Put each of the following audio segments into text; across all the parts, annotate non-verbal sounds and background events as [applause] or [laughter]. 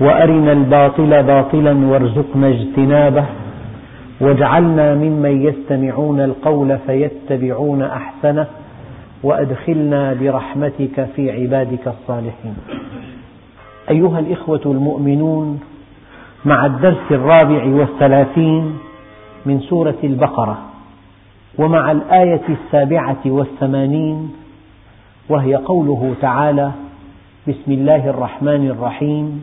وأرنا الباطل باطلا وارزقنا اجتنابه واجعلنا ممن يستمعون القول فيتبعون أحسنه وأدخلنا برحمتك في عبادك الصالحين. أيها الإخوة المؤمنون مع الدرس الرابع والثلاثين من سورة البقرة ومع الآية السابعة والثمانين وهي قوله تعالى بسم الله الرحمن الرحيم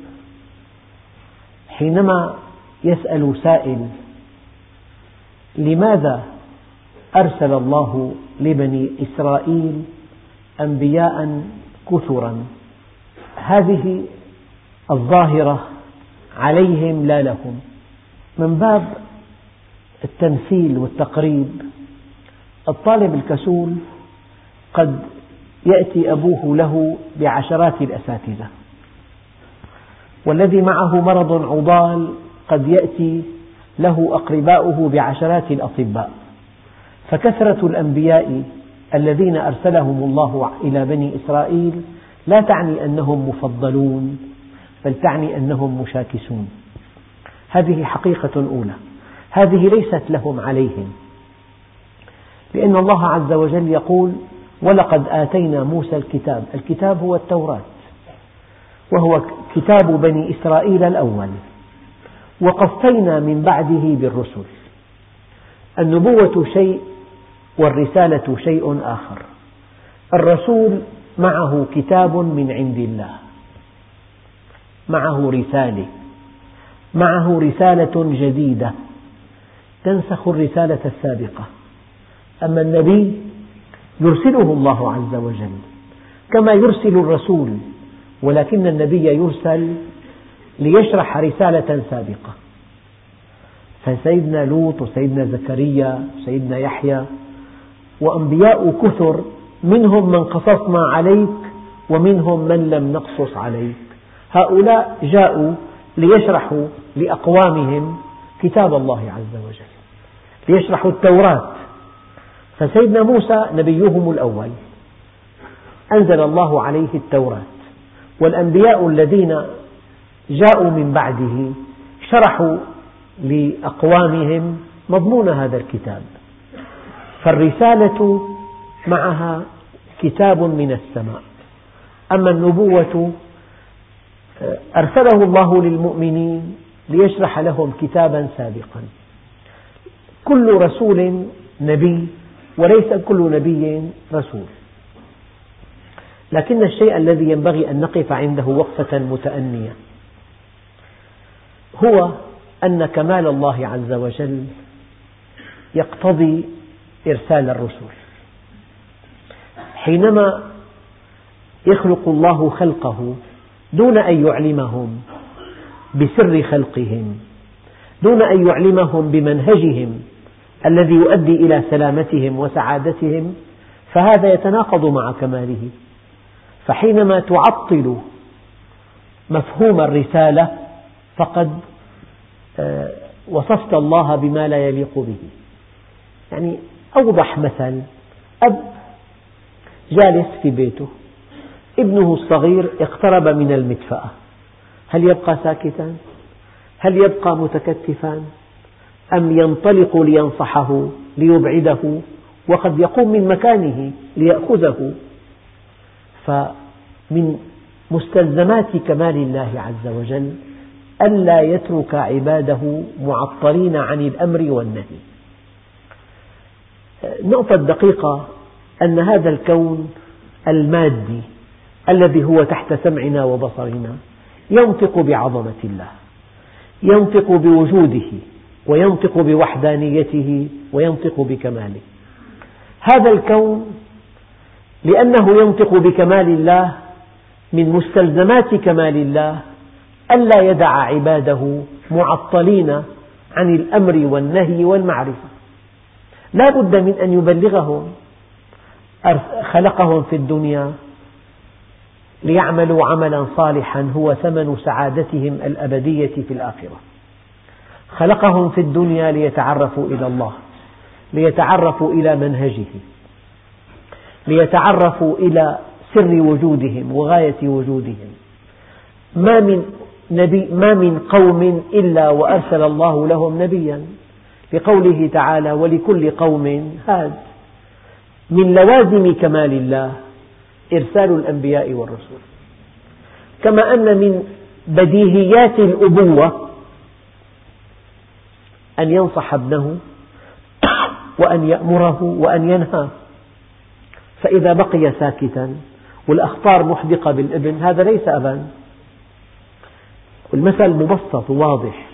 حينما يسأل سائل لماذا أرسل الله لبني إسرائيل أنبياء كثرا؟ هذه الظاهرة عليهم لا لهم. من باب التمثيل والتقريب الطالب الكسول قد يأتي أبوه له بعشرات الأساتذة. والذي معه مرض عضال قد يأتي له أقرباؤه بعشرات الأطباء. فكثرة الأنبياء الذين أرسلهم الله إلى بني إسرائيل لا تعني أنهم مفضلون بل تعني أنهم مشاكسون. هذه حقيقة أولى. هذه ليست لهم عليهم. لأن الله عز وجل يقول ولقد آتينا موسى الكتاب. الكتاب هو التوراة. وهو كتاب بني إسرائيل الأول. وقفينا من بعده بالرسل. النبوة شيء والرسالة شيء آخر. الرسول معه كتاب من عند الله. معه رسالة. معه رسالة جديدة. تنسخ الرسالة السابقة. أما النبي يرسله الله عز وجل. كما يرسل الرسول ولكن النبي يرسل ليشرح رسالة سابقة. فسيدنا لوط وسيدنا زكريا وسيدنا يحيى وأنبياء كثر منهم من قصصنا عليك ومنهم من لم نقصص عليك. هؤلاء جاءوا ليشرحوا لأقوامهم كتاب الله عز وجل ليشرحوا التوراة. فسيدنا موسى نبيهم الأول. أنزل الله عليه التوراة. والأنبياء الذين جاءوا من بعده شرحوا لأقوامهم مضمون هذا الكتاب فالرسالة معها كتاب من السماء. أما النبوة أرسله الله للمؤمنين ليشرح لهم كتابا سابقا. كل رسول نبي وليس كل نبي رسول. لكن الشيء الذي ينبغي أن نقف عنده وقفة متأنية هو أن كمال الله عز وجل يقتضي إرسال الرسل. حينما يخلق الله خلقه دون أن يعلمهم بسر خلقهم دون أن يعلمهم بمنهجهم الذي يؤدي إلى سلامتهم وسعادتهم فهذا يتناقض مع كماله. فحينما تعطل مفهوم الرسالة فقد آه، وصفت الله بما لا يليق به يعني أوضح مثل أب جالس في بيته ابنه الصغير اقترب من المدفأة هل يبقى ساكتا؟ هل يبقى متكتفا؟ أم ينطلق لينصحه ليبعده وقد يقوم من مكانه ليأخذه فمن مستلزمات كمال الله عز وجل ألا يترك عباده معطلين عن الأمر والنهي. نقطة دقيقة أن هذا الكون المادي الذي هو تحت سمعنا وبصرنا ينطق بعظمة الله ينطق بوجوده وينطق بوحدانيته وينطق بكماله. هذا الكون لأنه ينطق بكمال الله من مستلزمات كمال الله ألا يدع عباده معطلين عن الأمر والنهي والمعرفة. لا بد من أن يبلغهم خلقهم في الدنيا ليعملوا عملا صالحا هو ثمن سعادتهم الأبدية في الآخرة. خلقهم في الدنيا ليتعرفوا إلى الله ليتعرفوا إلى منهجه. ليتعرفوا إلى سر وجودهم وغاية وجودهم. ما من, نبي ما من قوم إلا وأرسل الله لهم نبيا. لقوله تعالى ولكل قوم هاد. من لوازم كمال الله إرسال الأنبياء والرسل. كما أن من بديهيات الأبوة أن ينصح ابنه [coughs] وأن يأمره وأن ينهاه. فإذا بقي ساكتا والأخطار محدقة بالابن هذا ليس أبا. المثل مبسط وواضح.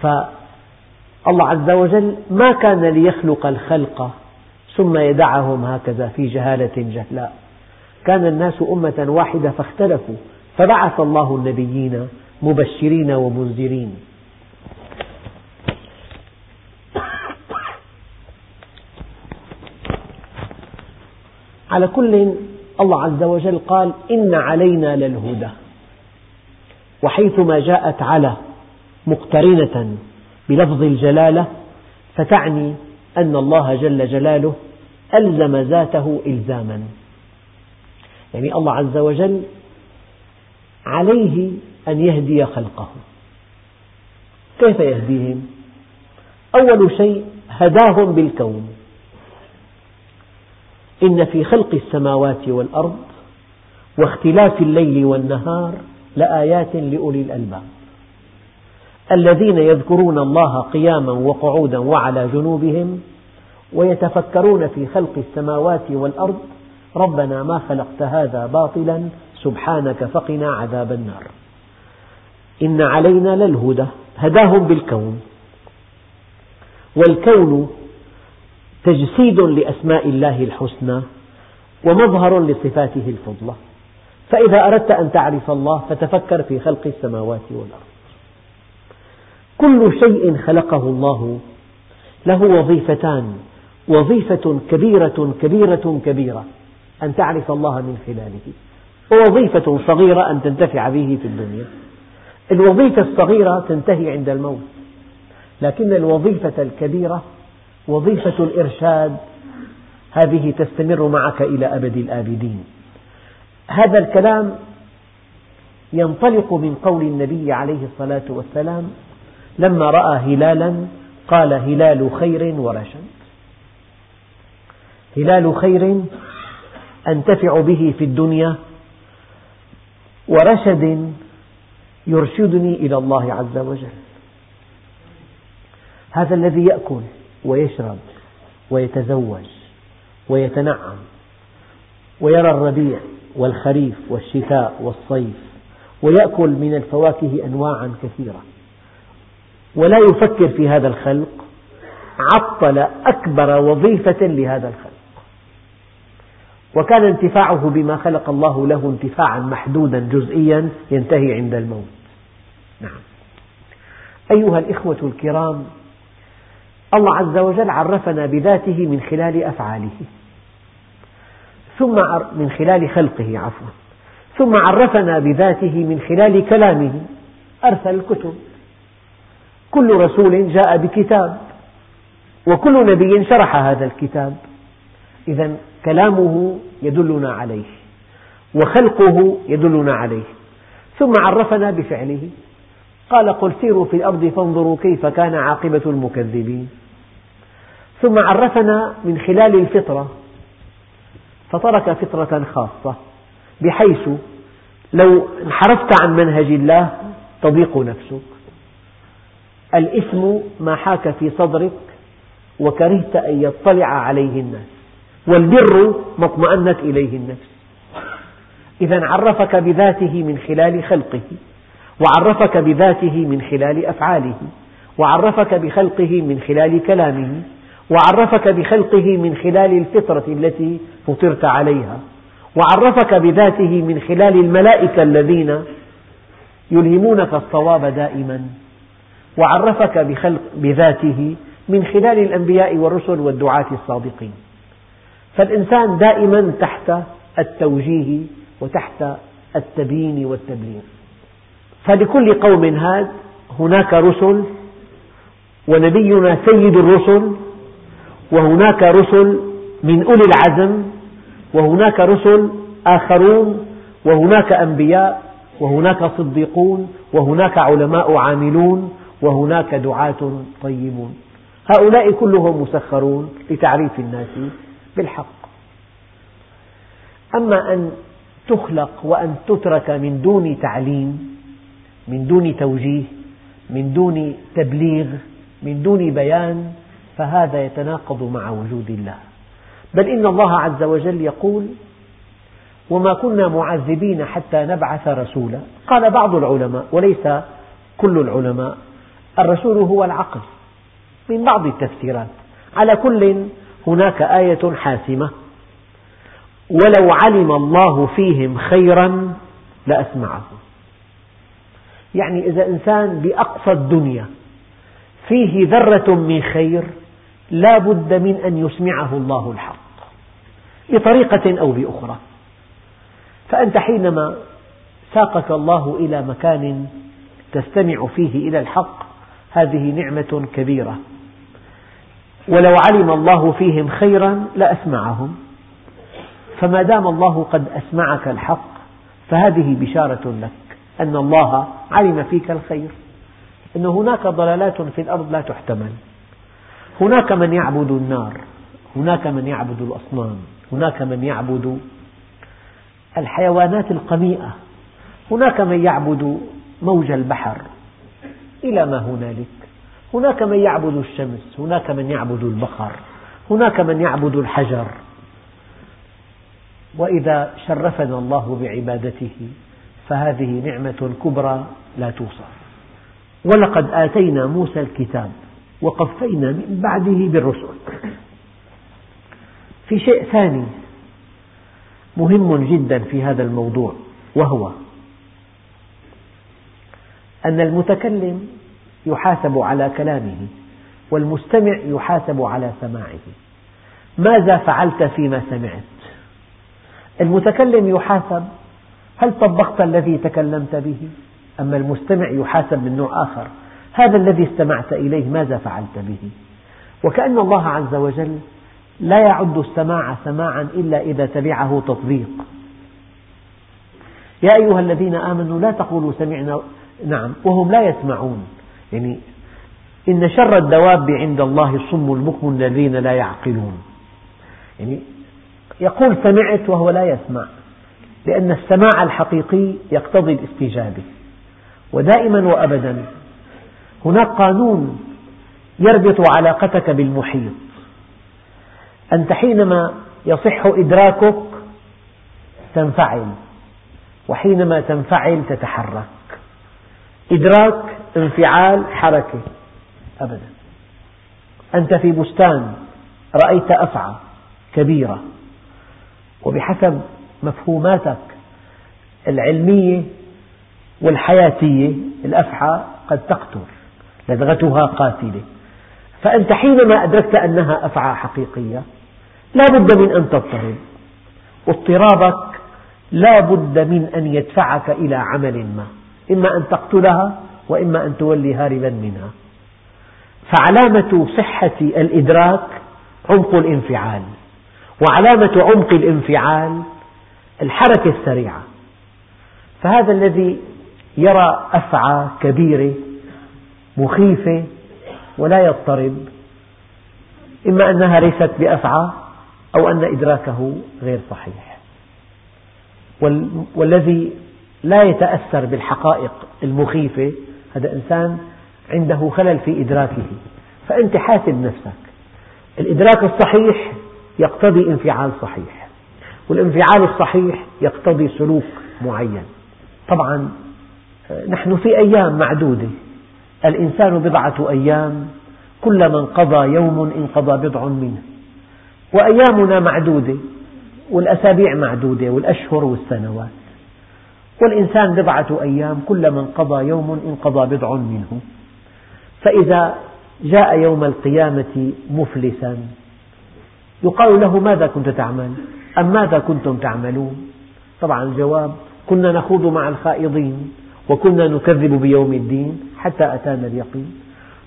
فالله عز وجل ما كان ليخلق الخلق ثم يدعهم هكذا في جهالة جهلاء. كان الناس أمة واحدة فاختلفوا فبعث الله النبيين مبشرين ومنذرين. على كل الله عز وجل قال إن علينا للهدى. وحيثما جاءت على مقترنة بلفظ الجلالة فتعني أن الله جل جلاله ألزم ذاته إلزاما. يعني الله عز وجل عليه أن يهدي خلقه. كيف يهديهم؟ أول شيء هداهم بالكون. إن في خلق السماوات والأرض واختلاف الليل والنهار لآيات لأولي الألباب. الذين يذكرون الله قياما وقعودا وعلى جنوبهم ويتفكرون في خلق السماوات والأرض ربنا ما خلقت هذا باطلا سبحانك فقنا عذاب النار. إن علينا للهدى هداهم بالكون. والكون تجسيد لأسماء الله الحسنى ومظهر لصفاته الفضلى. فإذا أردت أن تعرف الله فتفكر في خلق السماوات والأرض. كل شيء خلقه الله له وظيفتان وظيفة كبيرة كبيرة كبيرة أن تعرف الله من خلاله ووظيفة صغيرة أن تنتفع به في الدنيا. الوظيفة الصغيرة تنتهي عند الموت لكن الوظيفة الكبيرة وظيفة الإرشاد هذه تستمر معك إلى أبد الآبدين. هذا الكلام ينطلق من قول النبي عليه الصلاة والسلام لما رأى هلالا قال هلال خير ورشد. هلال خير أنتفع به في الدنيا ورشد يرشدني إلى الله عز وجل. هذا الذي يأكل ويشرب ويتزوج ويتنعم ويرى الربيع والخريف والشتاء والصيف ويأكل من الفواكه أنواعا كثيرة. ولا يفكر في هذا الخلق عطل أكبر وظيفة لهذا الخلق. وكان انتفاعه بما خلق الله له انتفاعا محدودا جزئيا ينتهي عند الموت. نعم. أيها الإخوة الكرام الله عز وجل عرفنا بذاته من خلال أفعاله. ثم من خلال خلقه عفوا. ثم عرفنا بذاته من خلال كلامه. أرسل الكتب. كل رسول جاء بكتاب. وكل نبي شرح هذا الكتاب. إذا كلامه يدلنا عليه. وخلقه يدلنا عليه. ثم عرفنا بفعله. قال قل سيروا في الأرض فانظروا كيف كان عاقبة المكذبين. ثم عرفنا من خلال الفطرة فترك فطرة خاصة بحيث لو انحرفت عن منهج الله تضيق نفسك. الإثم ما حاك في صدرك وكرهت أن يطلع عليه الناس والبر ما اطمأنت إليه النفس. إذا عرفك بذاته من خلال خلقه وعرفك بذاته من خلال أفعاله وعرفك بخلقه من خلال كلامه وعرفك بخلقه من خلال الفطرة التي فطرت عليها. وعرفك بذاته من خلال الملائكة الذين يلهمونك الصواب دائما. وعرفك بخلق بذاته من خلال الأنبياء والرسل والدعاة الصادقين. فالإنسان دائما تحت التوجيه وتحت التبيين والتبليغ. فلكل قوم هاد هناك رسل ونبينا سيد الرسل وهناك رسل من أولي العزم وهناك رسل آخرون وهناك أنبياء وهناك صديقون وهناك علماء عاملون وهناك دعاة طيبون. هؤلاء كلهم مسخرون لتعريف الناس بالحق. أما أن تخلق وأن تترك من دون تعليم من دون توجيه من دون تبليغ من دون بيان فهذا يتناقض مع وجود الله. بل إن الله عز وجل يقول وما كنا معذبين حتى نبعث رسولا. قال بعض العلماء وليس كل العلماء الرسول هو العقل من بعض التفسيرات. على كل هناك آية حاسمة ولو علم الله فيهم خيرا لأسمعهم. يعني إذا إنسان بأقصى الدنيا فيه ذرة من خير لا بد من أن يسمعه الله الحق بطريقة أو بأخرى. فأنت حينما ساقك الله إلى مكان تستمع فيه إلى الحق هذه نعمة كبيرة. ولو علم الله فيهم خيرا لأسمعهم. فما دام الله قد أسمعك الحق فهذه بشارة لك أن الله علم فيك الخير. أن هناك ضلالات في الأرض لا تحتمل. هناك من يعبد النار هناك من يعبد الأصنام هناك من يعبد الحيوانات القميئة هناك من يعبد موج البحر إلى ما هنالك هناك من يعبد الشمس هناك من يعبد البقر هناك من يعبد الحجر. وإذا شرفنا الله بعبادته فهذه نعمة كبرى لا توصف. ولقد آتينا موسى الكتاب وقفينا من بعده بالرسل. في شيء ثاني مهم جدا في هذا الموضوع وهو أن المتكلم يحاسب على كلامه والمستمع يحاسب على سماعه. ماذا فعلت فيما سمعت؟ المتكلم يحاسب هل طبقت الذي تكلمت به أما المستمع يحاسب من نوع آخر؟ هذا الذي استمعت إليه ماذا فعلت به؟ وكأن الله عز وجل لا يعد السماع سماعا إلا إذا تبعه تطبيق. يا أيها الذين آمنوا لا تقولوا سمعنا نعم وهم لا يسمعون. يعني إن شر الدواب عند الله الصم البكم الذين لا يعقلون. يعني يقول سمعت وهو لا يسمع لأن السماع الحقيقي يقتضي الاستجابة. ودائما وأبدا هناك قانون يربط علاقتك بالمحيط. أنت حينما يصح إدراكك تنفعل وحينما تنفعل تتحرك. إدراك انفعال حركة أبدا. أنت في بستان رأيت أفعى كبيرة وبحسب مفهوماتك العلمية والحياتية الأفعى قد تقتل لدغتها قاتلة. فأنت حينما أدركت أنها أفعى حقيقية لا بد من أن تضطرب. واضطرابك لا بد من أن يدفعك إلى عمل ما. إما أن تقتلها وإما أن تولي هاربا منها. فعلامة صحة الإدراك عمق الانفعال. وعلامة عمق الانفعال الحركة السريعة. فهذا الذي يرى أفعى كبيرة مخيفة ولا يضطرب إما أنها ليست بأفعى أو أن إدراكه غير صحيح. والذي لا يتأثر بالحقائق المخيفة هذا إنسان عنده خلل في إدراكه. فأنت حاسب نفسك. الإدراك الصحيح يقتضي انفعال صحيح والانفعال الصحيح يقتضي سلوك معين. طبعا نحن في أيام معدودة. الإنسان بضعة أيام كلما انقضى يوم انقضى بضع منه. وأيامنا معدودة والأسابيع معدودة والأشهر والسنوات. والإنسان بضعة أيام كلما انقضى يوم انقضى بضع منه. فإذا جاء يوم القيامة مفلسا يقال له ماذا كنت تعمل؟ أم ماذا كنتم تعملون؟ طبعا الجواب كنا نخوض مع الخائضين وكنا نكذب بيوم الدين حتى أتانا اليقين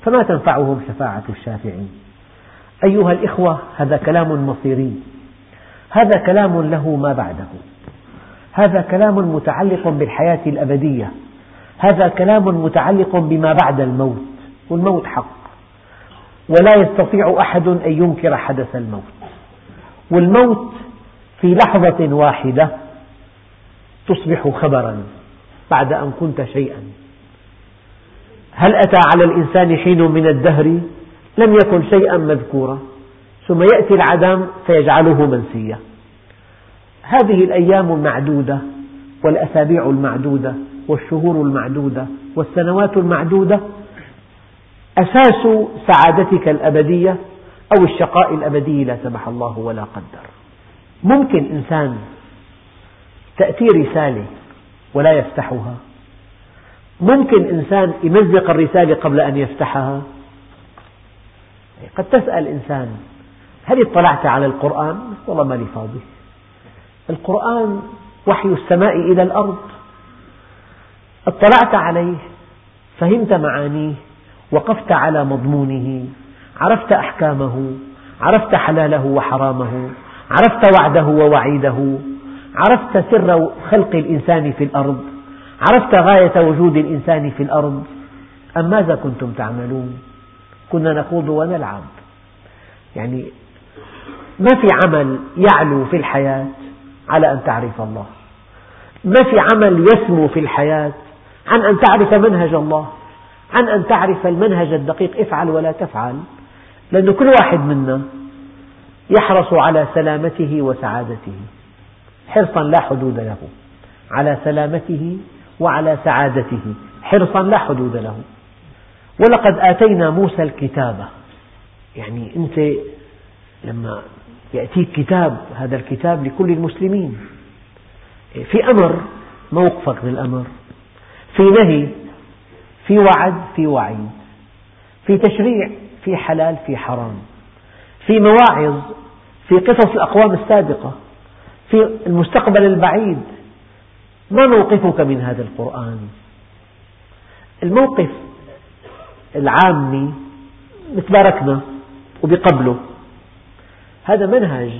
فما تنفعهم شفاعة الشافعين. أيها الإخوة هذا كلام مصيري. هذا كلام له ما بعده. هذا كلام متعلق بالحياة الأبدية. هذا كلام متعلق بما بعد الموت والموت حق. ولا يستطيع أحد أن ينكر حدث الموت. والموت في لحظة واحدة تصبح خبرا بعد أن كنت شيئا. هل أتى على الإنسان حين من الدهر؟ لم يكن شيئا مذكورا. ثم يأتي العدم فيجعله منسيا. هذه الأيام المعدودة والأسابيع المعدودة والشهور المعدودة والسنوات المعدودة أساس سعادتك الأبدية أو الشقاء الأبدي لا سمح الله ولا قدر. ممكن إنسان تأتي رسالة ولا يفتحها. ممكن إنسان يمزق الرسالة قبل أن يفتحها؟ قد تسأل إنسان هل اطلعت على القرآن؟ والله ما لي فاضي. القرآن وحي السماء إلى الأرض. اطلعت عليه فهمت معانيه وقفت على مضمونه عرفت أحكامه عرفت حلاله وحرامه عرفت وعده ووعيده عرفت سر خلق الإنسان في الأرض. عرفت غاية وجود الإنسان في الأرض؟ أم ماذا كنتم تعملون؟ كنا نخوض ونلعب. يعني ما في عمل يعلو في الحياة على أن تعرف الله. ما في عمل يسمو في الحياة عن أن تعرف منهج الله. عن أن تعرف المنهج الدقيق افعل ولا تفعل. لأن كل واحد منا يحرص على سلامته وسعادته. حرصا لا حدود له. على سلامته وعلى سعادته. حرصا لا حدود له. ولقد آتينا موسى الكتاب. يعني أنت لما يأتيك كتاب هذا الكتاب لكل المسلمين. في أمر موقفك بالأمر في نهي في وعد في وعيد. في تشريع في حلال في حرام. في مواعظ في قصص الأقوام السابقة. في المستقبل البعيد. ما موقفك من هذا القرآن؟ الموقف العامي متباركنا وبقبله. هذا منهج.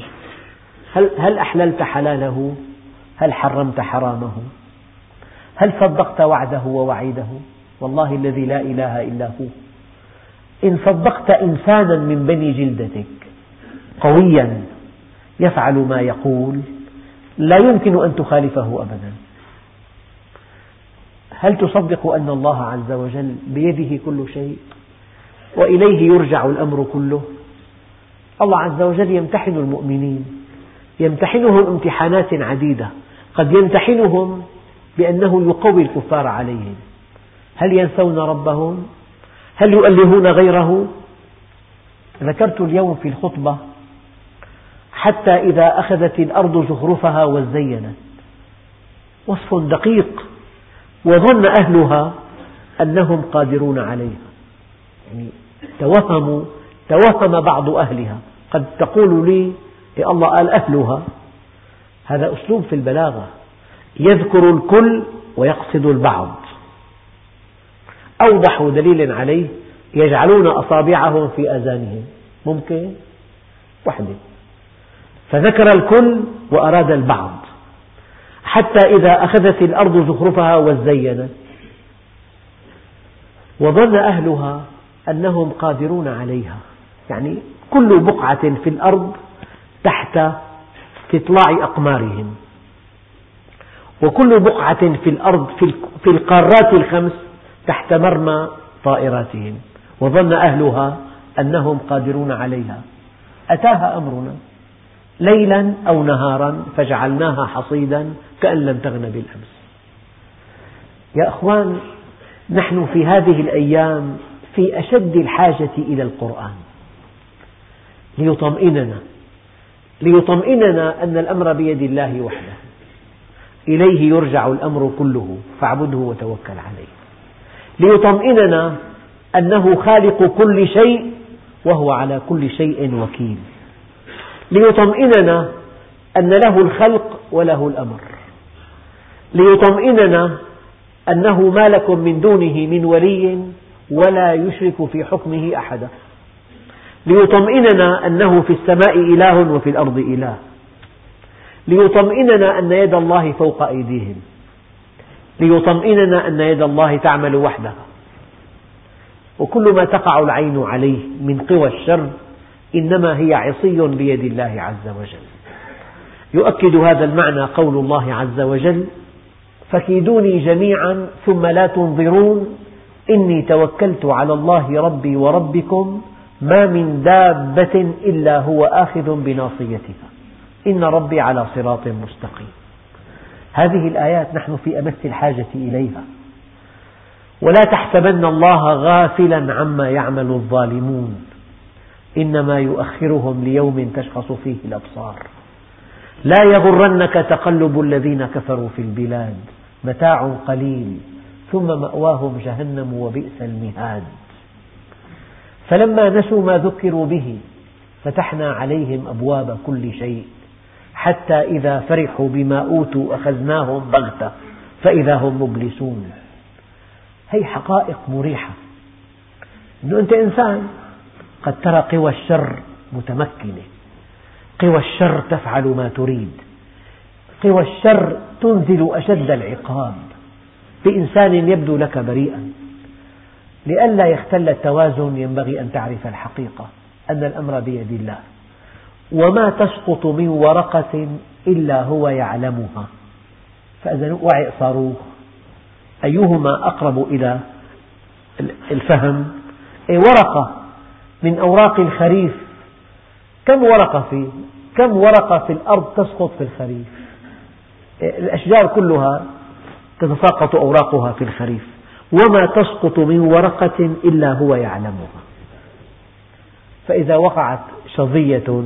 هل, هل أحللت حلاله؟ هل حرمت حرامه؟ هل صدقت وعده ووعيده؟ والله الذي لا إله إلا هو. إن صدقت إنسانا من بني جلدتك قويا يفعل ما يقول لا يمكن أن تخالفه أبدا. هل تصدق أن الله عز وجل بيده كل شيء؟ وإليه يرجع الأمر كله؟ الله عز وجل يمتحن المؤمنين يمتحنهم امتحانات عديدة قد يمتحنهم بأنه يقوي الكفار عليهم. هل ينسون ربهم؟ هل يؤلهون غيره؟ ذكرت اليوم في الخطبة حتى إذا أخذت الأرض زخرفها وزينت. وصف دقيق. وظن أهلها أنهم قادرون عليها. يعني توهموا توهم بعض أهلها. قد تقول لي الله قال أهلها. هذا أسلوب في البلاغة. يذكر الكل ويقصد البعض. أوضح دليل عليه يجعلون أصابعهم في آذانهم. ممكن؟ وحدة فذكر الكل وأراد البعض. حتى إذا أخذت الأرض زخرفها وزينت. وظن أهلها أنهم قادرون عليها. يعني كل بقعة في الأرض تحت استطلاع أقمارهم. وكل بقعة في الأرض في القارات الخمس تحت مرمى طائراتهم. وظن أهلها أنهم قادرون عليها. أتاها أمرنا. ليلا أو نهارا فجعلناها حصيدا كأن لم تغن بالأمس. يا أخوان نحن في هذه الأيام في أشد الحاجة إلى القرآن. ليطمئننا ليطمئننا أن الأمر بيد الله وحده. إليه يرجع الأمر كله فاعبده وتوكل عليه. ليطمئننا أنه خالق كل شيء وهو على كل شيء وكيل. ليطمئننا أن له الخلق وله الأمر. ليطمئننا أنه ما لكم من دونه من ولي ولا يشرك في حكمه أحدا. ليطمئننا أنه في السماء إله وفي الأرض إله. ليطمئننا أن يد الله فوق أيديهم. ليطمئننا أن يد الله تعمل وحدها. وكل ما تقع العين عليه من قوى الشر إنما هي عصي بيد الله عز وجل. يؤكد هذا المعنى قول الله عز وجل فكيدوني جميعا ثم لا تنظرون. إني توكلت على الله ربي وربكم ما من دابة إلا هو آخذ بناصيتها. إن ربي على صراط مستقيم. هذه الآيات نحن في أمس الحاجة إليها. ولا تحسبن الله غافلا عما يعمل الظالمون. إنما يؤخرهم ليوم تشخص فيه الأبصار. لا يغرنك تقلب الذين كفروا في البلاد متاع قليل ثم مأواهم جهنم وبئس المهاد. فلما نسوا ما ذكروا به فتحنا عليهم أبواب كل شيء حتى إذا فرحوا بما أوتوا أخذناهم بغتة فإذا هم مبلسون. هي حقائق مريحة. أنه أنت إنسان قد ترى قوى الشر متمكنة. قوى الشر تفعل ما تريد. قوى الشر تنزل أشد العقاب. بإنسان يبدو لك بريئا. لئلا يختل التوازن ينبغي أن تعرف الحقيقة أن الأمر بيد الله. وما تسقط من ورقة إلا هو يعلمها. فإذا وعي صاروخ. أيهما أقرب إلى الفهم؟ أي ورقة. من أوراق الخريف. كم ورقة في كم ورقة في الأرض تسقط في الخريف؟ الأشجار كلها تتساقط أوراقها في الخريف. وما تسقط من ورقة إلا هو يعلمها. فإذا وقعت شظية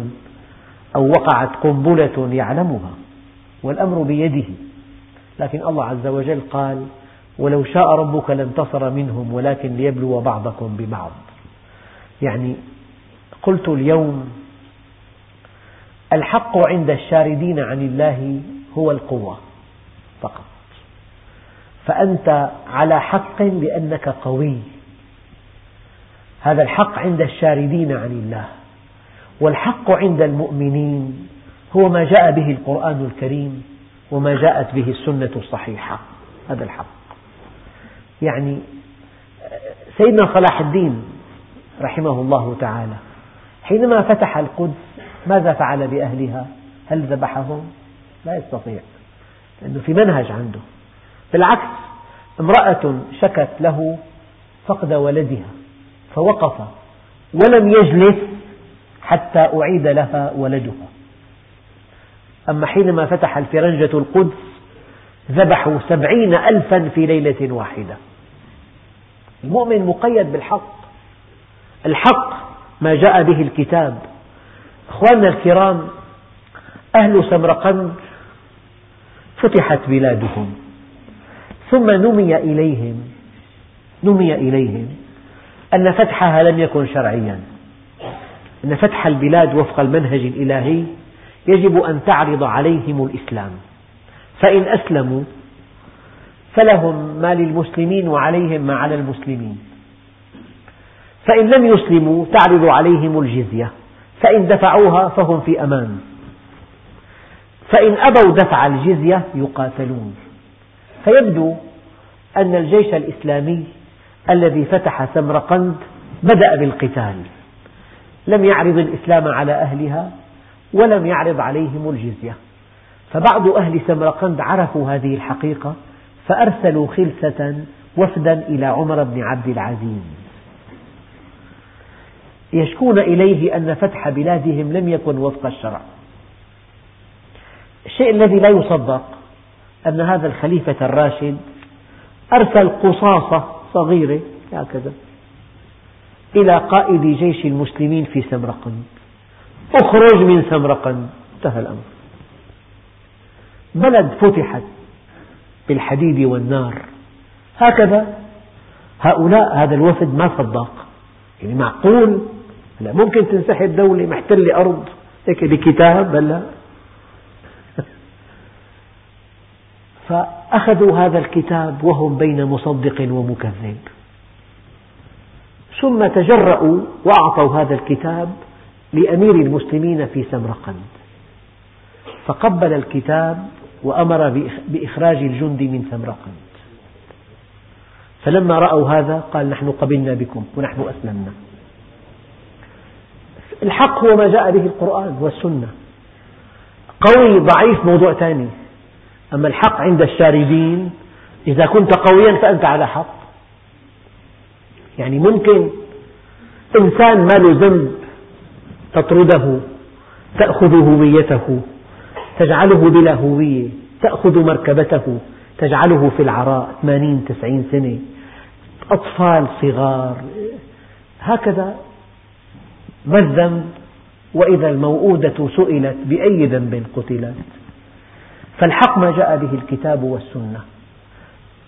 أو وقعت قنبلة يعلمها والأمر بيده. لكن الله عز وجل قال ولو شاء ربك لانتصر منهم ولكن ليبلو بعضكم ببعض. يعني قلت اليوم الحق عند الشاردين عن الله هو القوة فقط. فأنت على حق لأنك قوي. هذا الحق عند الشاردين عن الله. والحق عند المؤمنين هو ما جاء به القرآن الكريم وما جاءت به السنة الصحيحة. هذا الحق. يعني سيدنا صلاح الدين رحمه الله تعالى. حينما فتح القدس ماذا فعل بأهلها؟ هل ذبحهم؟ لا يستطيع لأنه في منهج عنده. بالعكس امرأة شكت له فقد ولدها فوقف ولم يجلس حتى أعيد لها ولدها. أما حينما فتح الفرنجة القدس ذبحوا سبعين ألفا في ليلة واحدة. المؤمن مقيد بالحق. الحق ما جاء به الكتاب. أخواننا الكرام أهل سمرقند فتحت بلادهم ثم نمي إليهم نمي إليهم أن فتحها لم يكن شرعيا أن فتح البلاد وفق المنهج الإلهي يجب أن تعرض عليهم الإسلام. فإن أسلموا فلهم ما للمسلمين وعليهم ما على المسلمين. فإن لم يسلموا تعرض عليهم الجزية فإن دفعوها فهم في أمان. فإن أبوا دفع الجزية يقاتلون. فيبدو أن الجيش الإسلامي الذي فتح سمرقند بدأ بالقتال. لم يعرض الإسلام على أهلها ولم يعرض عليهم الجزية. فبعض أهل سمرقند عرفوا هذه الحقيقة فأرسلوا خلسة وفدا إلى عمر بن عبد العزيز. يشكون إليه أن فتح بلادهم لم يكن وفق الشرع. الشيء الذي لا يصدق أن هذا الخليفة الراشد أرسل قصاصة صغيرة هكذا إلى قائد جيش المسلمين في سمرقند. اخرج من سمرقند. انتهى الأمر. بلد فتحت بالحديد والنار. هكذا هؤلاء هذا الوفد ما صدق. يعني معقول لا ممكن تنسحب دولة محتلة أرض هيك بكتاب بلا. [laughs] فأخذوا هذا الكتاب وهم بين مصدق ومكذب. ثم تجرؤوا وأعطوا هذا الكتاب لأمير المسلمين في سمرقند. فقبل الكتاب وأمر بإخراج الجند من سمرقند. فلما رأوا هذا قال نحن قبلنا بكم ونحن أسلمنا. الحق هو ما جاء به القرآن والسنة. قوي ضعيف موضوع ثاني أما الحق عند الشاردين إذا كنت قويا فأنت على حق. يعني ممكن إنسان ما له ذنب تطرده تأخذ هويته تجعله بلا هوية تأخذ مركبته تجعله في العراء ثمانين تسعين سنة أطفال صغار هكذا ما الذنب؟ وإذا الموءودة سئلت بأي ذنب قتلت. فالحق ما جاء به الكتاب والسنة.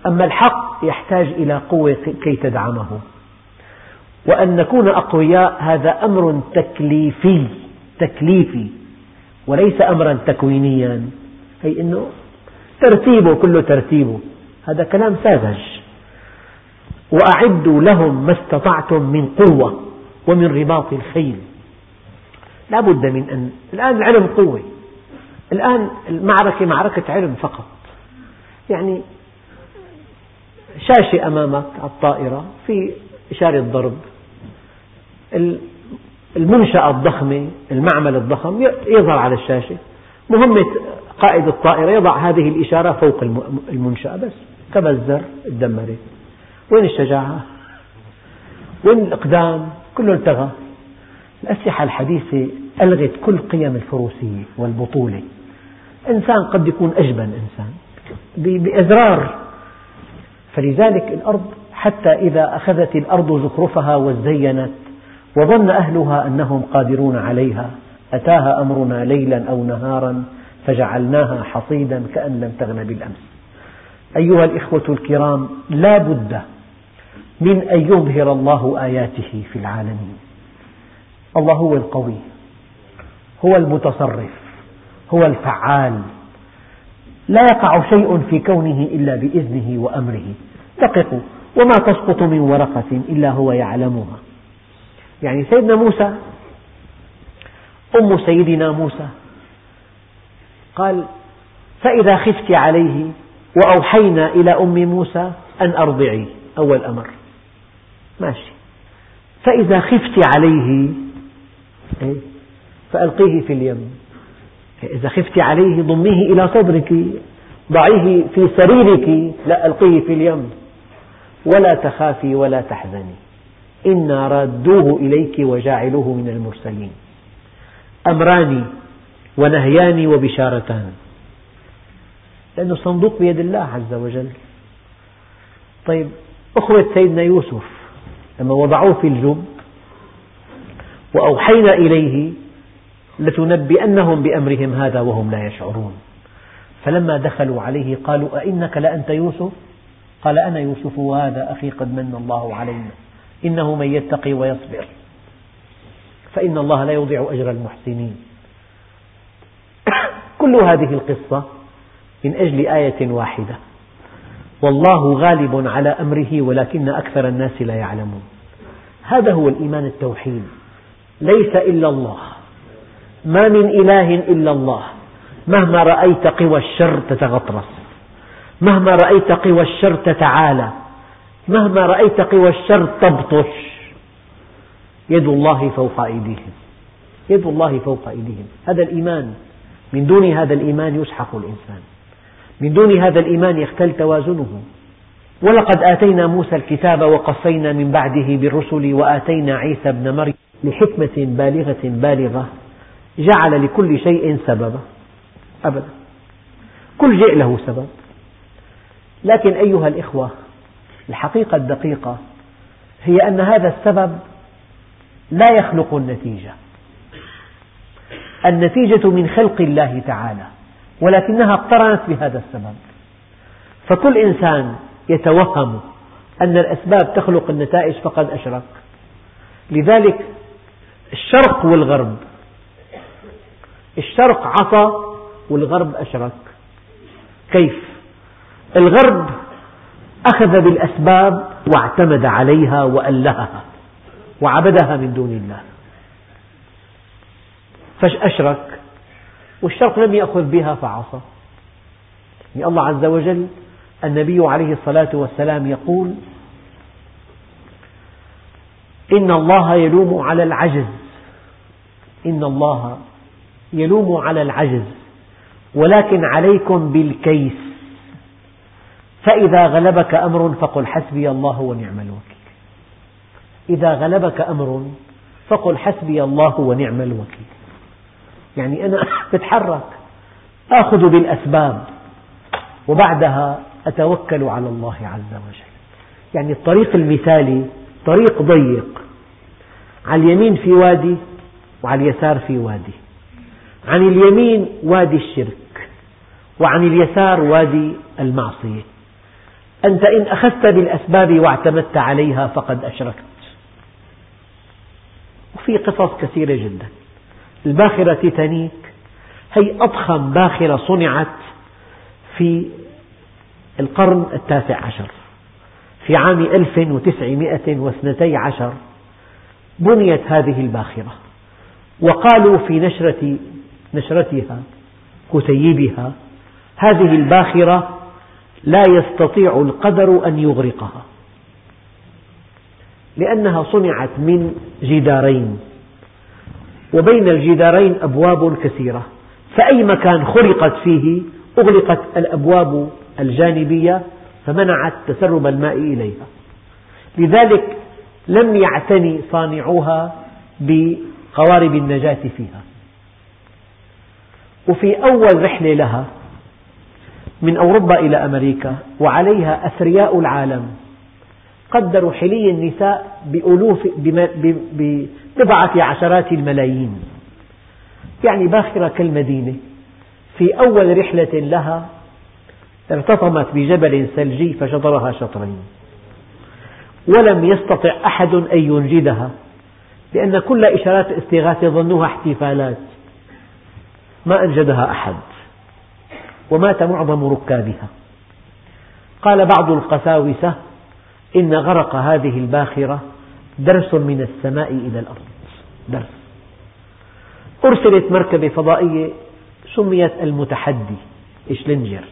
أما الحق يحتاج إلى قوة كي تدعمه. وأن نكون أقوياء هذا أمر تكليفي تكليفي وليس أمرا تكوينيا. أي أنه ترتيبه كله ترتيبه. هذا كلام ساذج. وأعدوا لهم ما استطعتم من قوة. ومن رباط الخيل. لا بد من أن الآن العلم قوة الآن المعركة معركة علم فقط. يعني شاشة أمامك على الطائرة في إشارة ضرب. المنشأة الضخمة المعمل الضخم يظهر على الشاشة. مهمة قائد الطائرة يضع هذه الإشارة فوق المنشأة بس كما الزر تدمرت وين الشجاعة؟ وين الإقدام؟ كله التغى الأسلحة الحديثة ألغت كل قيم الفروسية والبطولة. إنسان قد يكون أجبن إنسان بأزرار. فلذلك الأرض حتى إذا أخذت الأرض زخرفها وزينت وظن أهلها أنهم قادرون عليها أتاها أمرنا ليلا أو نهارا فجعلناها حصيدا كأن لم تغن بالأمس. أيها الإخوة الكرام لا بد من أن يظهر الله آياته في العالمين. الله هو القوي هو المتصرف هو الفعال. لا يقع شيء في كونه إلا بإذنه وأمره. دققوا وما تسقط من ورقة إلا هو يعلمها. يعني سيدنا موسى أم سيدنا موسى قال فإذا خفت عليه وأوحينا إلى أم موسى أن أرضعي أول أمر. ماشي. فإذا خفت عليه إيه؟ فألقيه في اليم. إذا خفت عليه ضميه إلى صدرك ضعيه في سريرك لا ألقيه في اليم. ولا تخافي ولا تحزني. إنا رادوه إليك وجاعلوه من المرسلين. أمران ونهيان وبشارتان. لأنه صندوق بيد الله عز وجل. طيب أخوة سيدنا يوسف لما وضعوه في الجب وأوحينا إليه لتنبئنهم بأمرهم هذا وهم لا يشعرون. فلما دخلوا عليه قالوا أئنك لأنت يوسف؟ قال أنا يوسف وهذا أخي قد من الله علينا. إنه من يتقي ويصبر. فإن الله لا يضيع أجر المحسنين. [coughs] كل هذه القصة من أجل آية واحدة. والله غالب على أمره ولكن أكثر الناس لا يعلمون. هذا هو الإيمان التوحيد. ليس إلا الله. ما من إله إلا الله. مهما رأيت قوى الشر تتغطرس. مهما رأيت قوى الشر تتعالى. مهما رأيت قوى الشر تبطش. يد الله فوق أيديهم. يد الله فوق أيديهم. هذا الإيمان. من دون هذا الإيمان يسحق الإنسان. من دون هذا الإيمان يختل توازنه. ولقد آتينا موسى الكتاب وقصينا من بعده بالرسل وآتينا عيسى ابن مريم لحكمة بالغة بالغة. جعل لكل شيء سببا. أبدا. كل شيء له سبب. لكن أيها الإخوة الحقيقة الدقيقة هي أن هذا السبب لا يخلق النتيجة. النتيجة من خلق الله تعالى. ولكنها اقترنت بهذا السبب. فكل إنسان يتوهم أن الأسباب تخلق النتائج فقد أشرك. لذلك الشرق والغرب الشرق عصى والغرب أشرك. كيف؟ الغرب أخذ بالأسباب واعتمد عليها وألهها وعبدها من دون الله. فأشرك والشرق لم يأخذ بها فعصى. يعني الله عز وجل النبي عليه الصلاة والسلام يقول إن الله يلوم على العجز. إن الله يلوم على العجز ولكن عليكم بالكيس. فإذا غلبك أمر فقل حسبي الله ونعم الوكيل. إذا غلبك أمر فقل حسبي الله ونعم الوكيل. يعني أنا بتحرك آخذ بالأسباب وبعدها أتوكل على الله عز وجل. يعني الطريق المثالي طريق ضيق. على اليمين في وادي وعلى اليسار في وادي. عن اليمين وادي الشرك وعن اليسار وادي المعصية. أنت إن أخذت بالأسباب واعتمدت عليها فقد أشركت. وفي قصص كثيرة جدا. الباخرة تيتانيك. هي أضخم باخرة صنعت في القرن التاسع عشر. في عام 1912 بنيت هذه الباخرة. وقالوا في نشرة نشرتها كتيبها هذه الباخرة لا يستطيع القدر أن يغرقها لأنها صنعت من جدارين. وبين الجدارين أبواب كثيرة. فأي مكان خرقت فيه أغلقت الأبواب الجانبية فمنعت تسرب الماء إليها. لذلك لم يعتني صانعوها بقوارب النجاة فيها. وفي أول رحلة لها من أوروبا إلى أمريكا وعليها أثرياء العالم. قدروا حلي النساء بألوف ببضعة عشرات الملايين. يعني باخرة كالمدينة. في أول رحلة لها ارتطمت بجبل ثلجي فشطرها شطرين. ولم يستطع أحد أن ينجدها لأن كل إشارات الاستغاثة ظنوها احتفالات. ما أنجدها أحد ومات معظم ركابها. قال بعض القساوسة إن غرق هذه الباخرة درس من السماء إلى الأرض. درس أرسلت مركبة فضائية سميت المتحدي إشلنجر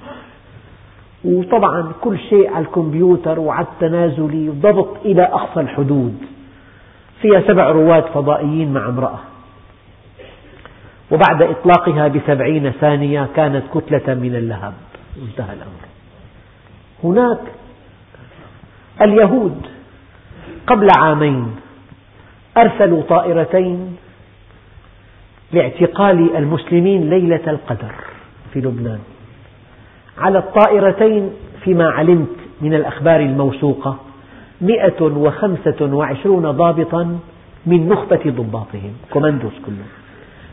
وطبعا كل شيء على الكمبيوتر وعلى التنازلي ضبط إلى أقصى الحدود. فيها سبع رواد فضائيين مع امرأة. وبعد إطلاقها بسبعين ثانية كانت كتلة من اللهب. انتهى الأمر. هناك اليهود قبل عامين أرسلوا طائرتين لاعتقال المسلمين ليلة القدر في لبنان. على الطائرتين فيما علمت من الأخبار الموثوقة مئة وخمسة وعشرون ضابطا من نخبة ضباطهم كوماندوس كلهم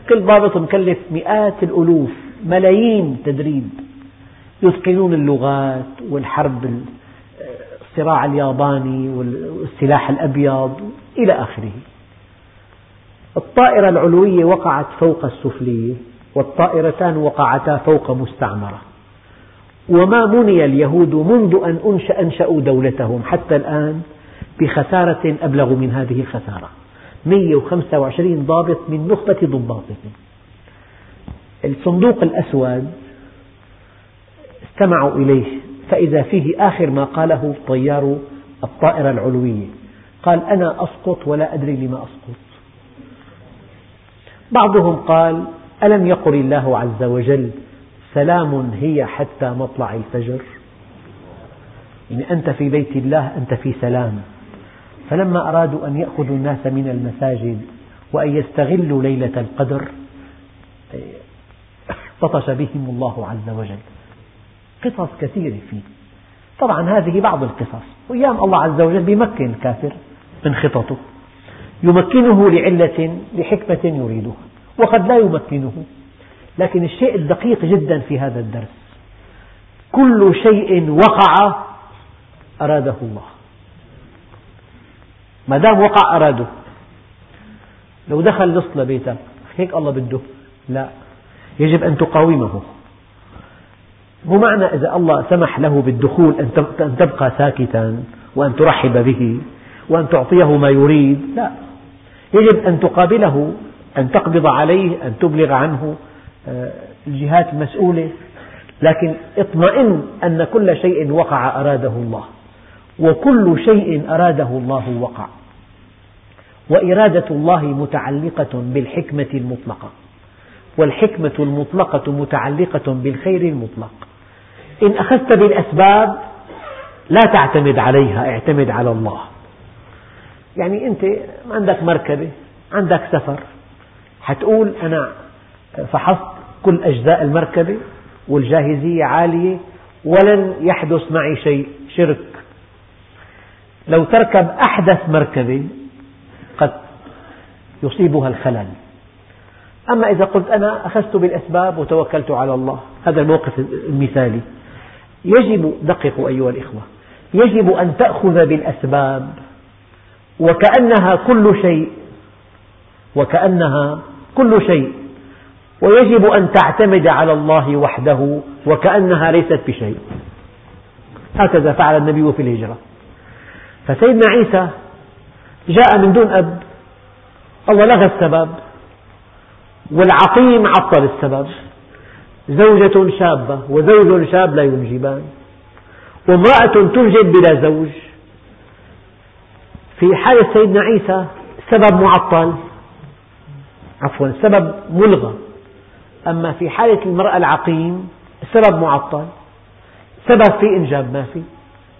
كل ضابط مكلف مئات الألوف ملايين تدريب. يتقنون اللغات والحرب الصراع الياباني والسلاح الأبيض إلى آخره. الطائرة العلوية وقعت فوق السفلية والطائرتان وقعتا فوق مستعمرة. وما مني اليهود منذ أن أنشأ أنشأوا دولتهم حتى الآن بخسارة أبلغ من هذه الخسارة. 125 ضابط من نخبة ضباطهم الصندوق الأسود استمعوا إليه فإذا فيه آخر ما قاله طيار الطائرة العلوية. قال أنا أسقط ولا أدري لما أسقط. بعضهم قال ألم يقل الله عز وجل سلام هي حتى مطلع الفجر؟ يعني أنت في بيت الله أنت في سلام. فلما أرادوا أن يأخذوا الناس من المساجد وأن يستغلوا ليلة القدر بطش بهم الله عز وجل. قصص كثيرة فيه. طبعا هذه بعض القصص. وأيام الله عز وجل يمكن الكافر من خططه. يمكنه لعلة لحكمة يريدها وقد لا يمكنه. لكن الشيء الدقيق جدا في هذا الدرس كل شيء وقع أراده الله. ما دام وقع أراده لو دخل لص لبيتك هيك الله بده؟ لا. يجب أن تقاومه. مو معنى إذا الله سمح له بالدخول أن تبقى ساكتا وأن ترحب به وأن تعطيه ما يريد لا. يجب أن تقابله أن تقبض عليه أن تبلغ عنه آه، الجهات المسؤولة لكن اطمئن أن كل شيء وقع أراده الله. وكل شيء أراده الله وقع. وإرادة الله متعلقة بالحكمة المطلقة. والحكمة المطلقة متعلقة بالخير المطلق. إن أخذت بالأسباب لا تعتمد عليها اعتمد على الله. يعني أنت عندك مركبة عندك سفر. حتقول أنا فحصت كل أجزاء المركبة والجاهزية عالية ولن يحدث معي شيء شرك. لو تركب أحدث مركبة قد يصيبها الخلل. أما إذا قلت أنا أخذت بالأسباب وتوكلت على الله هذا الموقف المثالي. يجب دققوا أيها الإخوة يجب أن تأخذ بالأسباب. وكأنها كل شيء. وكأنها كل شيء. ويجب أن تعتمد على الله وحده وكأنها ليست بشيء. هكذا فعل النبي في الهجرة. فسيدنا عيسى جاء من دون أب. الله لغى السبب. والعقيم عطل السبب. زوجة شابة وزوج شاب لا ينجبان. وامرأة تنجب بلا زوج. في حالة سيدنا عيسى السبب معطل. عفوا السبب ملغى. أما في حالة المرأة العقيم السبب معطل. سبب في إنجاب ما في.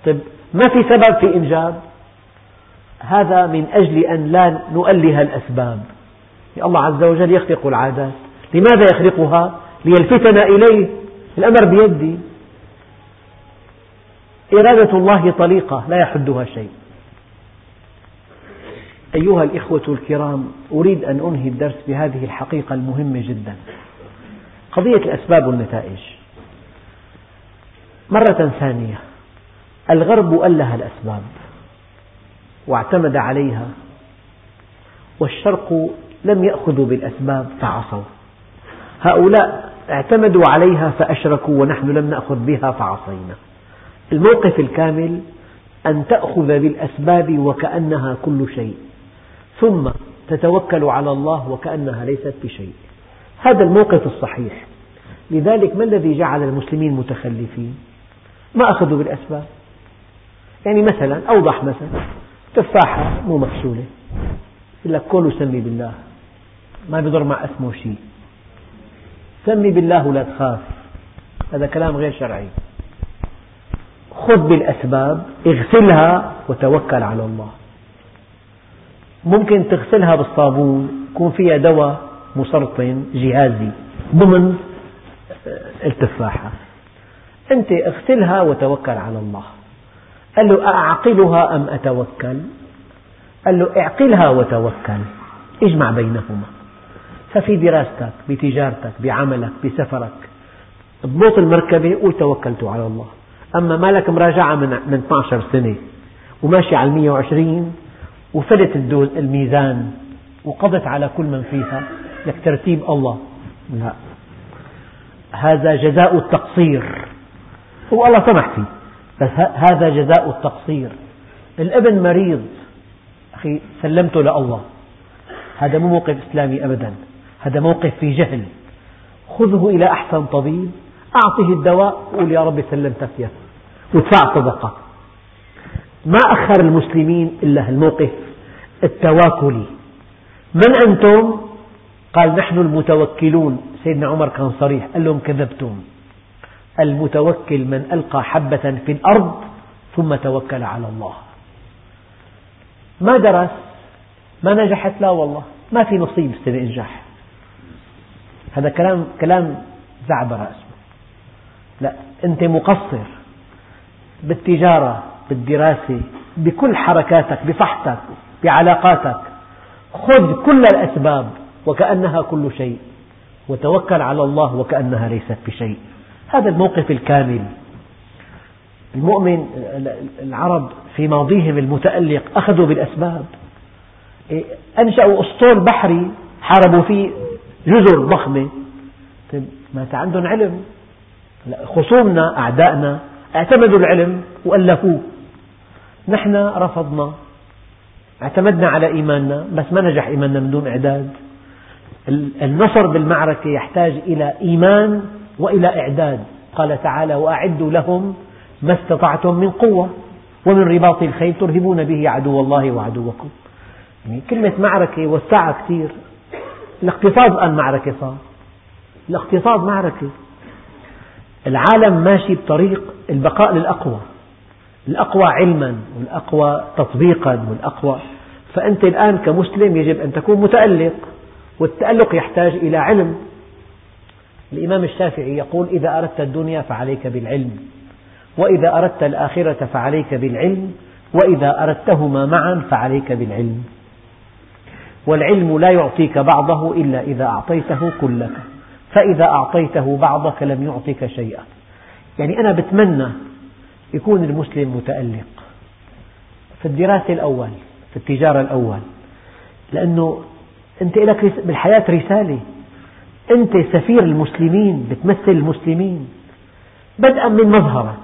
طيب ما في سبب في إنجاب؟ هذا من أجل أن لا نؤله الأسباب. الله عز وجل يخلق العادات. لماذا يخلقها؟ ليلفتنا إليه. الأمر بيدي. إرادة الله طليقة لا يحدها شيء. أيها الإخوة الكرام أريد أن أنهي الدرس بهذه الحقيقة المهمة جدا. قضية الأسباب والنتائج. مرة ثانية الغرب أله الأسباب واعتمد عليها والشرق لم يأخذوا بالأسباب فعصوا. هؤلاء اعتمدوا عليها فأشركوا ونحن لم نأخذ بها فعصينا. الموقف الكامل أن تأخذ بالأسباب وكأنها كل شيء. ثم تتوكل على الله وكأنها ليست بشيء. هذا الموقف الصحيح. لذلك ما الذي جعل المسلمين متخلفين؟ ما أخذوا بالأسباب؟ يعني مثلا أوضح مثل تفاحة مو مغسولة. يقول لك كل سمي بالله. ما بيضر مع اسمه شيء. سمي بالله ولا تخاف. هذا كلام غير شرعي. خذ بالأسباب اغسلها وتوكل على الله. ممكن تغسلها بالصابون يكون فيها دواء مسرطن جهازي ضمن التفاحة. أنت اغسلها وتوكل على الله. قال له أعقلها أم أتوكل؟ قال له اعقلها وتوكل. اجمع بينهما. ففي دراستك بتجارتك بعملك بسفرك اضبط المركبة قول توكلت على الله. أما ما لك مراجعة من 12 سنة وماشي على 120 وفلت الميزان وقضت على كل من فيها لك ترتيب الله. لا. هذا جزاء التقصير. هو الله سمح فيه بس هذا جزاء التقصير. الابن مريض أخي سلمته لله هذا مو موقف إسلامي أبدا هذا موقف في جهل. خذه إلى أحسن طبيب أعطه الدواء وقول يا رب سلمتك إياه وادفع صدقة. ما أخر المسلمين إلا الموقف التواكلي. من أنتم؟ قال نحن المتوكلون. سيدنا عمر كان صريح قال لهم كذبتم. المتوكل من ألقى حبة في الأرض ثم توكل على الله. ما درس؟ ما نجحت؟ لا والله. ما في نصيب السنة إنجح هذا كلام كلام زعبرة اسمه. لا أنت مقصر بالتجارة. بالدراسة بكل حركاتك بصحتك بعلاقاتك. خذ كل الأسباب وكأنها كل شيء. وتوكل على الله وكأنها ليست بشيء. هذا الموقف الكامل. المؤمن العرب في ماضيهم المتألق أخذوا بالأسباب. أنشأوا أسطول بحري حاربوا فيه جزر ضخمة. طيب ما عندهم علم. خصومنا أعدائنا اعتمدوا العلم وألفوه. نحن رفضنا. اعتمدنا على إيماننا بس ما نجح إيماننا من دون إعداد. النصر بالمعركة يحتاج إلى إيمان وإلى إعداد. قال تعالى وأعدوا لهم ما استطعتم من قوة ومن رباط الخيل ترهبون به عدو الله وعدوكم. يعني كلمة معركة وسعها كثير الاقتصاد الآن معركة صار. الاقتصاد معركة. العالم ماشي بطريق البقاء للأقوى. الأقوى علما والأقوى تطبيقا والأقوى. فأنت الآن كمسلم يجب أن تكون متألق والتألق يحتاج إلى علم. الإمام الشافعي يقول إذا أردت الدنيا فعليك بالعلم وإذا أردت الآخرة فعليك بالعلم وإذا أردتهما معا فعليك بالعلم. والعلم لا يعطيك بعضه إلا إذا أعطيته كلك. فإذا أعطيته بعضك لم يعطك شيئا. يعني أنا بتمنى يكون المسلم متألق في الدراسة الأول في التجارة الأول. لأنه أنت لك بالحياة رسالة. أنت سفير المسلمين بتمثل المسلمين. بدءا من مظهرك.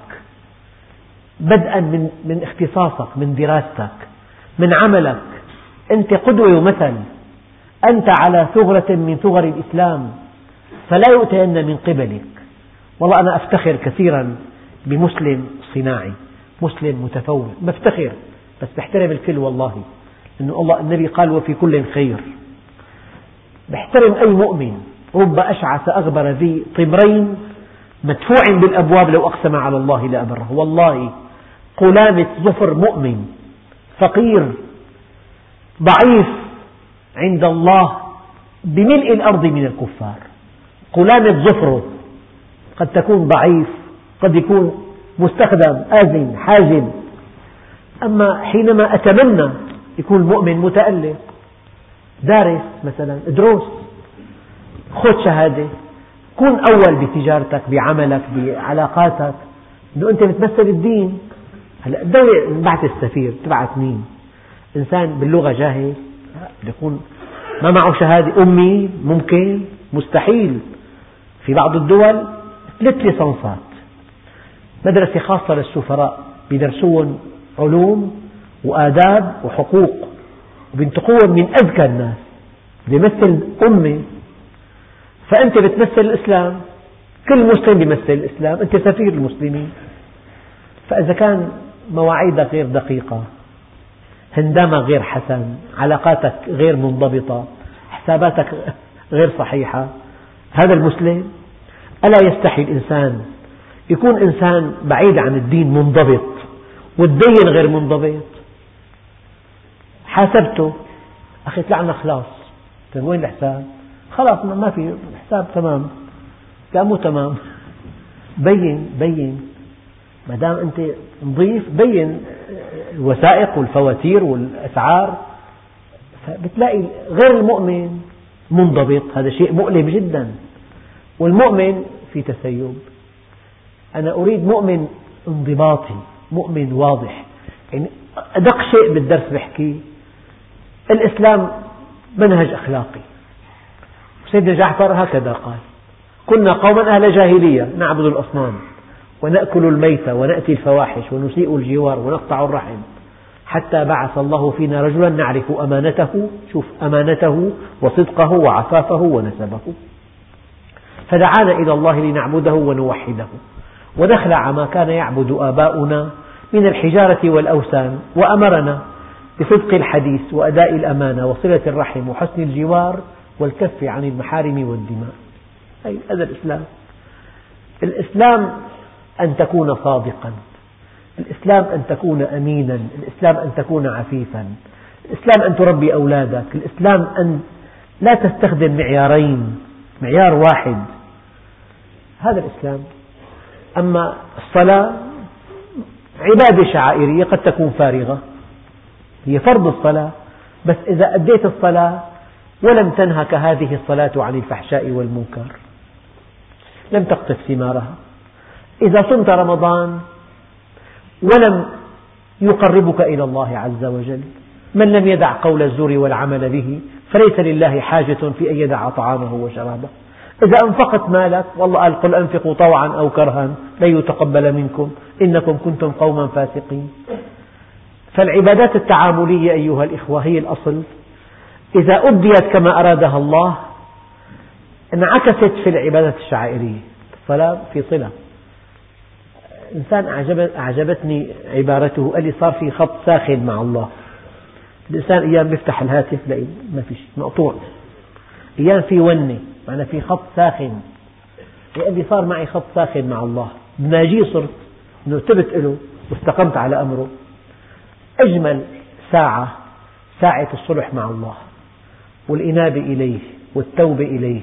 بدءا من, من اختصاصك من دراستك من عملك. أنت قدوة ومثل أنت على ثغرة من ثغر الإسلام. فلا يؤتين من قبلك. والله أنا أفتخر كثيرا بمسلم صناعي مسلم متفوق بفتخر بس بحترم الكل والله. أنه الله النبي قال وفي كل خير. بحترم أي مؤمن رب أشعث أغبر ذي طمرين مدفوع بالأبواب لو أقسم على الله لأبره والله قلامة ظفر مؤمن فقير ضعيف عند الله بملء الأرض من الكفار. قلامة ظفره قد تكون ضعيف قد يكون مستخدم آذن حاجب أما حينما أتمنى يكون المؤمن متألق دارس مثلا دروس خذ شهادة كن أول بتجارتك بعملك بعلاقاتك أنه أنت بتمثل الدين هلأ الدولة بعث السفير تبعث مين؟ إنسان باللغة جاهل يكون ما معه شهادة. أمي ممكن مستحيل. في بعض الدول ثلاث ليسانسات. مدرسة خاصة للسفراء بيدرسون علوم وآداب وحقوق وبينتقوهم من أذكى الناس بيمثل أمة. فأنت بتمثل الإسلام كل مسلم بيمثل الإسلام أنت سفير المسلمين. فإذا كان مواعيدك غير دقيقة هندامك غير حسن علاقاتك غير منضبطة حساباتك غير صحيحة هذا المسلم ألا يستحي الإنسان يكون إنسان بعيد عن الدين منضبط والدين غير منضبط. حاسبته. أخي طلعنا خلاص. طيب وين الحساب؟ خلاص ما في الحساب تمام. لا مو تمام. بين بين. ما دام أنت نظيف بين الوثائق والفواتير والأسعار. فبتلاقي غير المؤمن منضبط. هذا شيء مؤلم جدا. والمؤمن في تسيب. أنا أريد مؤمن انضباطي مؤمن واضح. يعني أدق شيء بالدرس بحكي الإسلام منهج أخلاقي. سيدنا جعفر هكذا قال كنا قوما أهل جاهلية نعبد الأصنام ونأكل الميت ونأتي الفواحش ونسيء الجوار ونقطع الرحم حتى بعث الله فينا رجلا نعرف أمانته شوف أمانته وصدقه وعفافه ونسبه. فدعانا إلى الله لنعبده ونوحده. ونخلع ما كان يعبد آباؤنا من الحجارة والأوثان وأمرنا بصدق الحديث وأداء الأمانة وصلة الرحم وحسن الجوار والكف عن المحارم والدماء. هذا الإسلام. الإسلام أن تكون صادقا. الإسلام أن تكون أمينا. الإسلام أن تكون عفيفا. الإسلام أن تربي أولادك. الإسلام أن لا تستخدم معيارين معيار واحد. هذا الإسلام. أما الصلاة عبادة شعائرية قد تكون فارغة. هي فرض الصلاة بس إذا أديت الصلاة ولم تنهك هذه الصلاة عن الفحشاء والمنكر لم تقطف ثمارها. إذا صمت رمضان ولم يقربك إلى الله عز وجل من لم يدع قول الزور والعمل به فليس لله حاجة في أن يدع طعامه وشرابه. إذا أنفقت مالك والله قال قل أنفقوا طوعا أو كرها لن يتقبل منكم إنكم كنتم قوما فاسقين. فالعبادات التعاملية أيها الإخوة هي الأصل. إذا أديت كما أرادها الله انعكست في العبادات الشعائرية. الصلاة في صلة. إنسان أعجبتني عبارته قال لي صار في خط ساخن مع الله. الإنسان أيام يفتح الهاتف لاقي ما في شيء مقطوع. أيام في ونة. معنى في خط ساخن. لي صار معي خط ساخن مع الله. بناجيه صرت أنه تبت له واستقمت على أمره. أجمل ساعة ساعة الصلح مع الله. والإنابة إليه والتوبة إليه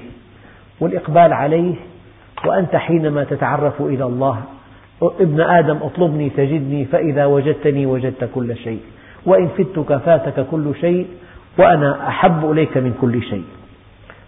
والإقبال عليه. وأنت حينما تتعرف إلى الله ابن آدم اطلبني تجدني فإذا وجدتني وجدت كل شيء. وإن فتك فاتك كل شيء وأنا أحب إليك من كل شيء.